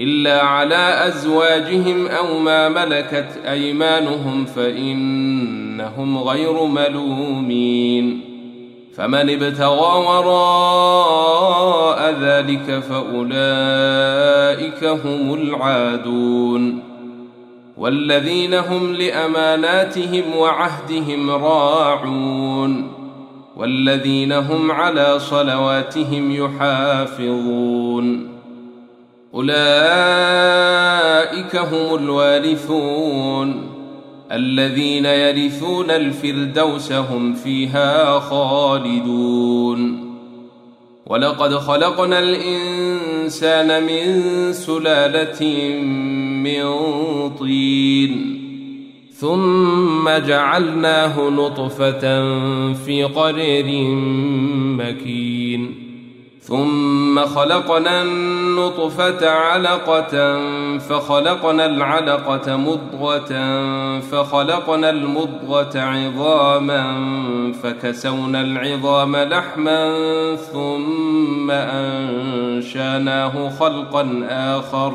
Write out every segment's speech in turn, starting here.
إلا على أزواجهم أو ما ملكت أيمانهم فإنهم غير ملومين. فمن ابتغى وراء ذلك فأولئك هم العادون. والذين هم لأماناتهم وعهدهم راعون. والذين هم على صلواتهم يحافظون. أولئك هم الوارثون الذين يرثون الفردوس هم فيها خالدون. ولقد خلقنا الإنسان من سلالة من طين ثم جعلناه نطفة في قرير مكين. ثم خلقنا النطفة علقة فخلقنا العلقة مضغة فخلقنا المضغة عظاما فكسونا العظام لحما ثم أنشأناه خلقا آخر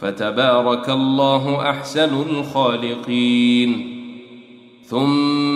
فتبارك الله أحسن الخالقين. ثم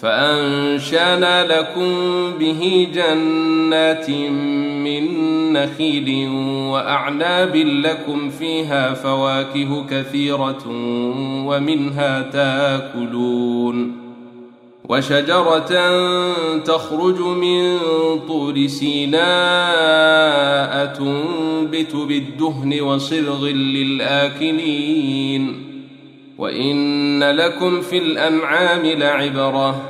فأنشأنا لكم به جنات من نخيل وأعناب لكم فيها فواكه كثيرة ومنها تاكلون وشجرة تخرج من طور سيناء تنبت بالدهن وصبغ للآكلين وإن لكم في الأنعام لعبرة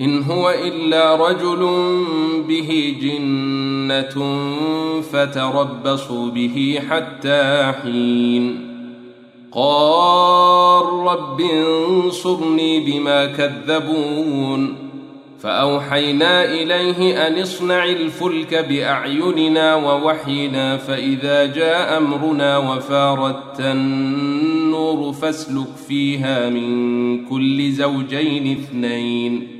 إن هو إلا رجل به جنة فتربصوا به حتى حين. قال رب انصرني بما كذبون. فأوحينا إليه أن اصنع الفلك بأعيننا ووحينا فإذا جاء أمرنا وفاردت النور فاسلك فيها من كل زوجين اثنين.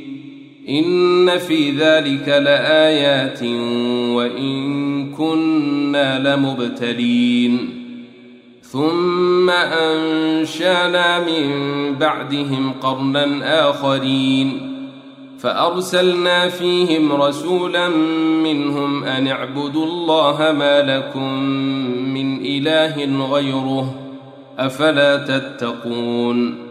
إن في ذلك لآيات وإن كنا لمبتلين. ثم أنشأنا من بعدهم قرنا آخرين. فأرسلنا فيهم رسولا منهم أن اعبدوا الله ما لكم من إله غيره أفلا تتقون.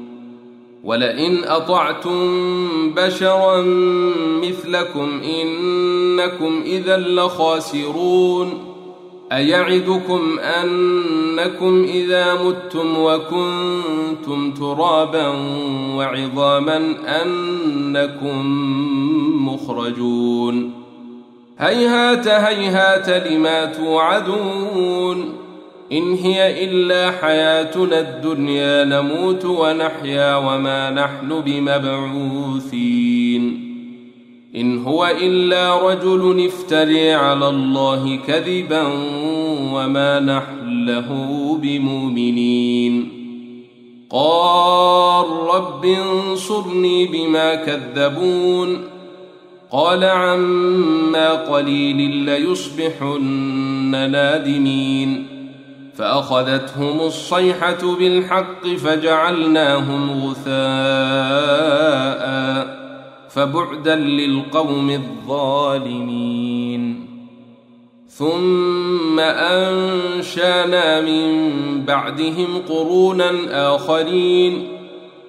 ولئن أطعتم بشرا مثلكم إنكم إذا لخاسرون أيعدكم أنكم إذا متم وكنتم ترابا وعظاما أنكم مخرجون هيهات هيهات لما توعدون إن هي إلا حياتنا الدنيا نموت ونحيا وما نحن بمبعوثين. إن هو إلا رجل افتري على الله كذبا وما نحن له بمؤمنين. قال رب انصرني بما كذبون. قال عما قليل ليصبحن نادمين. فأخذتهم الصيحة بالحق فجعلناهم غثاء فبعدا للقوم الظالمين. ثم أنشأنا من بعدهم قرونا آخرين.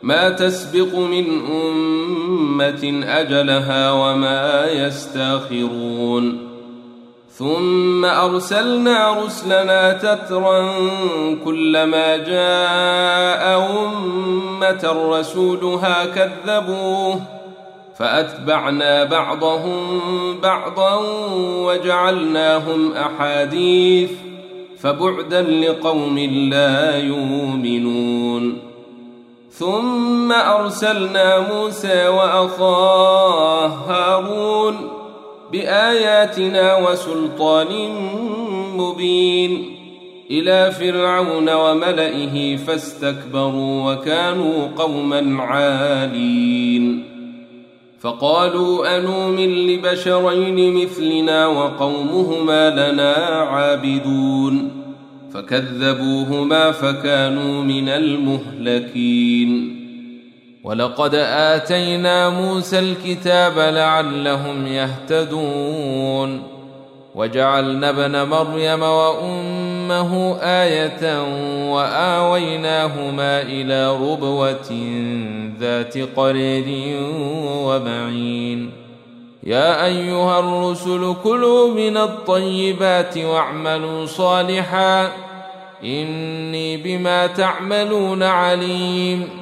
ما تسبق من أمة أجلها وما يستاخرون. ثم أرسلنا رسلنا تترا كلما جاء أمة رسولها كذبوه فأتبعنا بعضهم بعضا وجعلناهم أحاديث فبعدا لقوم لا يؤمنون. ثم أرسلنا موسى وأخاه هارون بآياتنا وسلطان مبين. إلى فرعون وملئه فاستكبروا وكانوا قوما عالين. فقالوا انومن لبشرين مثلنا وقومهما لنا عابدون. فكذبوهما فكانوا من المهلكين. ولقد آتينا موسى الكتاب لعلهم يهتدون. وجعلنا ابن مريم وأمه آية وآويناهما إلى ربوة ذات قرير ومعين. يا أيها الرسل كلوا من الطيبات واعملوا صالحا. إني بما تعملون عليم.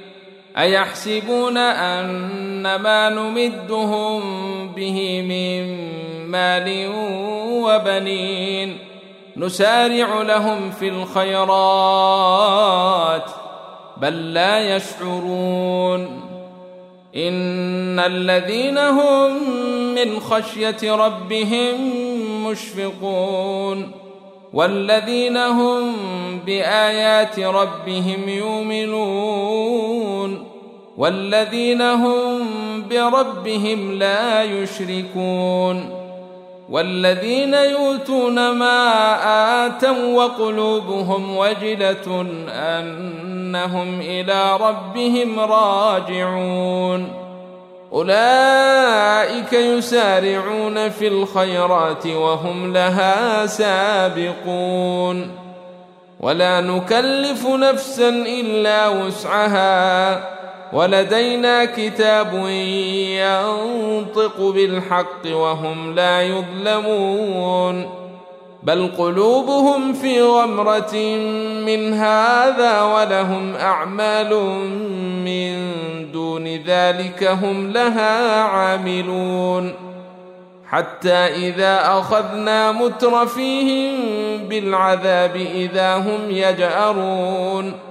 أيحسبون ان ما نمدهم به من مال وبنين نسارع لهم في الخيرات بل لا يشعرون إن الذين هم من خشية ربهم مشفقون والذين هم بآيات ربهم يؤمنون والذين هم بربهم لا يشركون والذين يؤتون ما آتوا وقلوبهم وجلة أنهم إلى ربهم راجعون. أولئك يسارعون في الخيرات وهم لها سابقون. ولا نكلف نفسا إلا وسعها. ولدينا كتاب ينطق بالحق وهم لا يظلمون بل قلوبهم في غمرة من هذا ولهم أعمال من دون ذلك هم لها عاملون حتى إذا أخذنا مترفيهم بالعذاب إذا هم يجأرون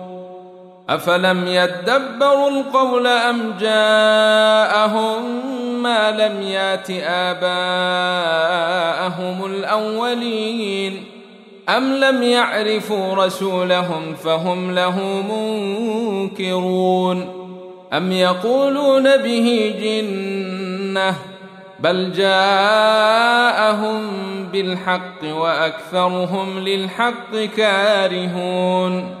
أفلم يدبروا القول أم جاءهم ما لم يات آباءهم الأولين؟ أم لم يعرفوا رسولهم فهم له منكرون؟ أم يقولون به جنة بل جاءهم بالحق وأكثرهم للحق كارهون؟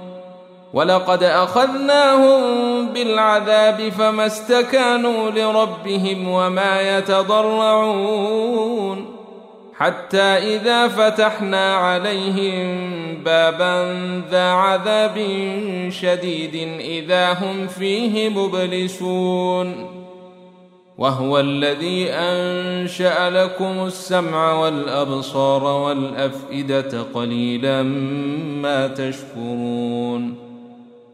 ولقد أخذناهم بالعذاب فما استكانوا لربهم وما يتضرعون حتى إذا فتحنا عليهم بابا ذا عذاب شديد إذا هم فيه مبلسون وهو الذي أنشأ لكم السمع والأبصار والأفئدة قليلا ما تشكرون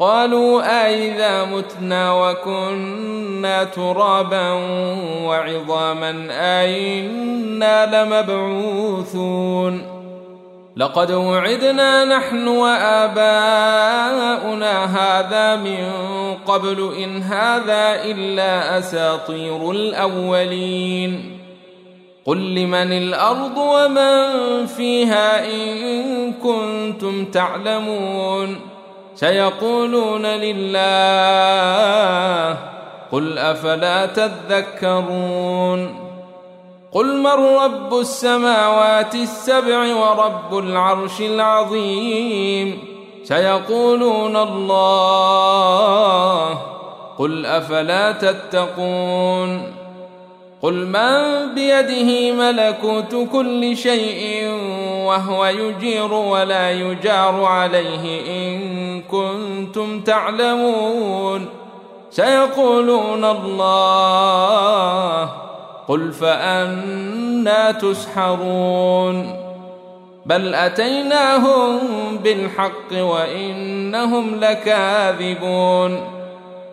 قالوا أإذا متنا وكنا ترابا وعظاما أئنا لمبعوثون لقد وعدنا نحن وآباؤنا هذا من قبل إن هذا إلا أساطير الأولين قل لمن الأرض ومن فيها إن كنتم تعلمون سيقولون لله قل أفلا تذكرون قل من رب السماوات السبع ورب العرش العظيم سيقولون الله قل أفلا تتقون قل من بيده ملكوت كل شيء وهو يجير ولا يجار عليه ان كنتم تعلمون سيقولون الله قل فأنا تسحرون بل أتيناهم بالحق وإنهم لكاذبون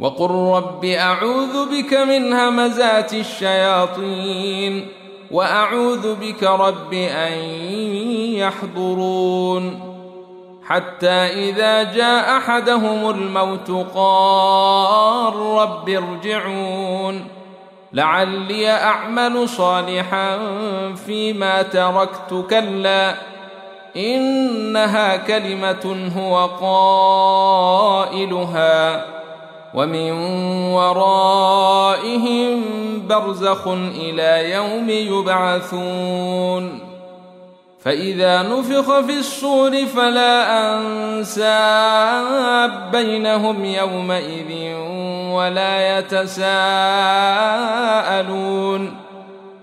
وقل رب أعوذ بك من همزات الشياطين وأعوذ بك رب أن يحضرون حتى إذا جاء أحدهم الموت قال رب ارجعون لعلي أعمل صالحا فيما تركت كلا إنها كلمة هو قائلها ومن ورائهم برزخ إلى يوم يبعثون. فإذا نفخ في الصور فلا انساب بينهم يومئذ ولا يتساءلون.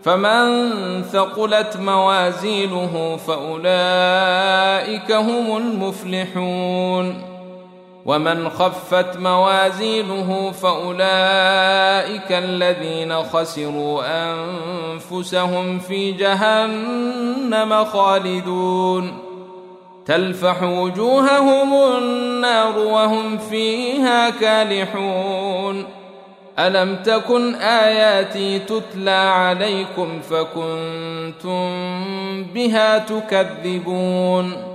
فمن ثقلت موازينه فأولئك هم المفلحون. ومن خفت موازينه فأولئك الذين خسروا أنفسهم في جهنم خالدون. تلفح وجوههم النار وهم فيها كالحون. ألم تكن آياتي تتلى عليكم فكنتم بها تكذبون؟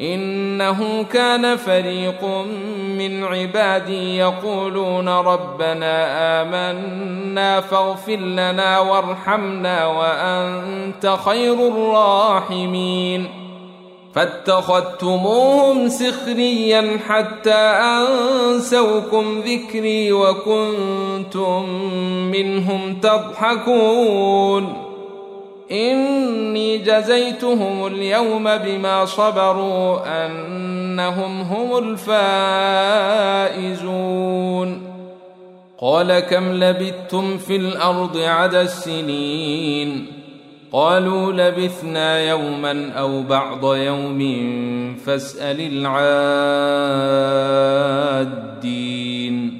إنه كان فريق من عبادي يقولون ربنا آمنا فاغفر لنا وارحمنا وأنت خير الراحمين. فاتخذتموهم سخريا حتى أنسوكم ذكري وكنتم منهم تضحكون. إني جزيتهم اليوم بما صبروا أنهم هم الفائزون. قال كم لبثتم في الأرض عدد السنين قالوا لبثنا يوما أو بعض يوم فاسأل العادين.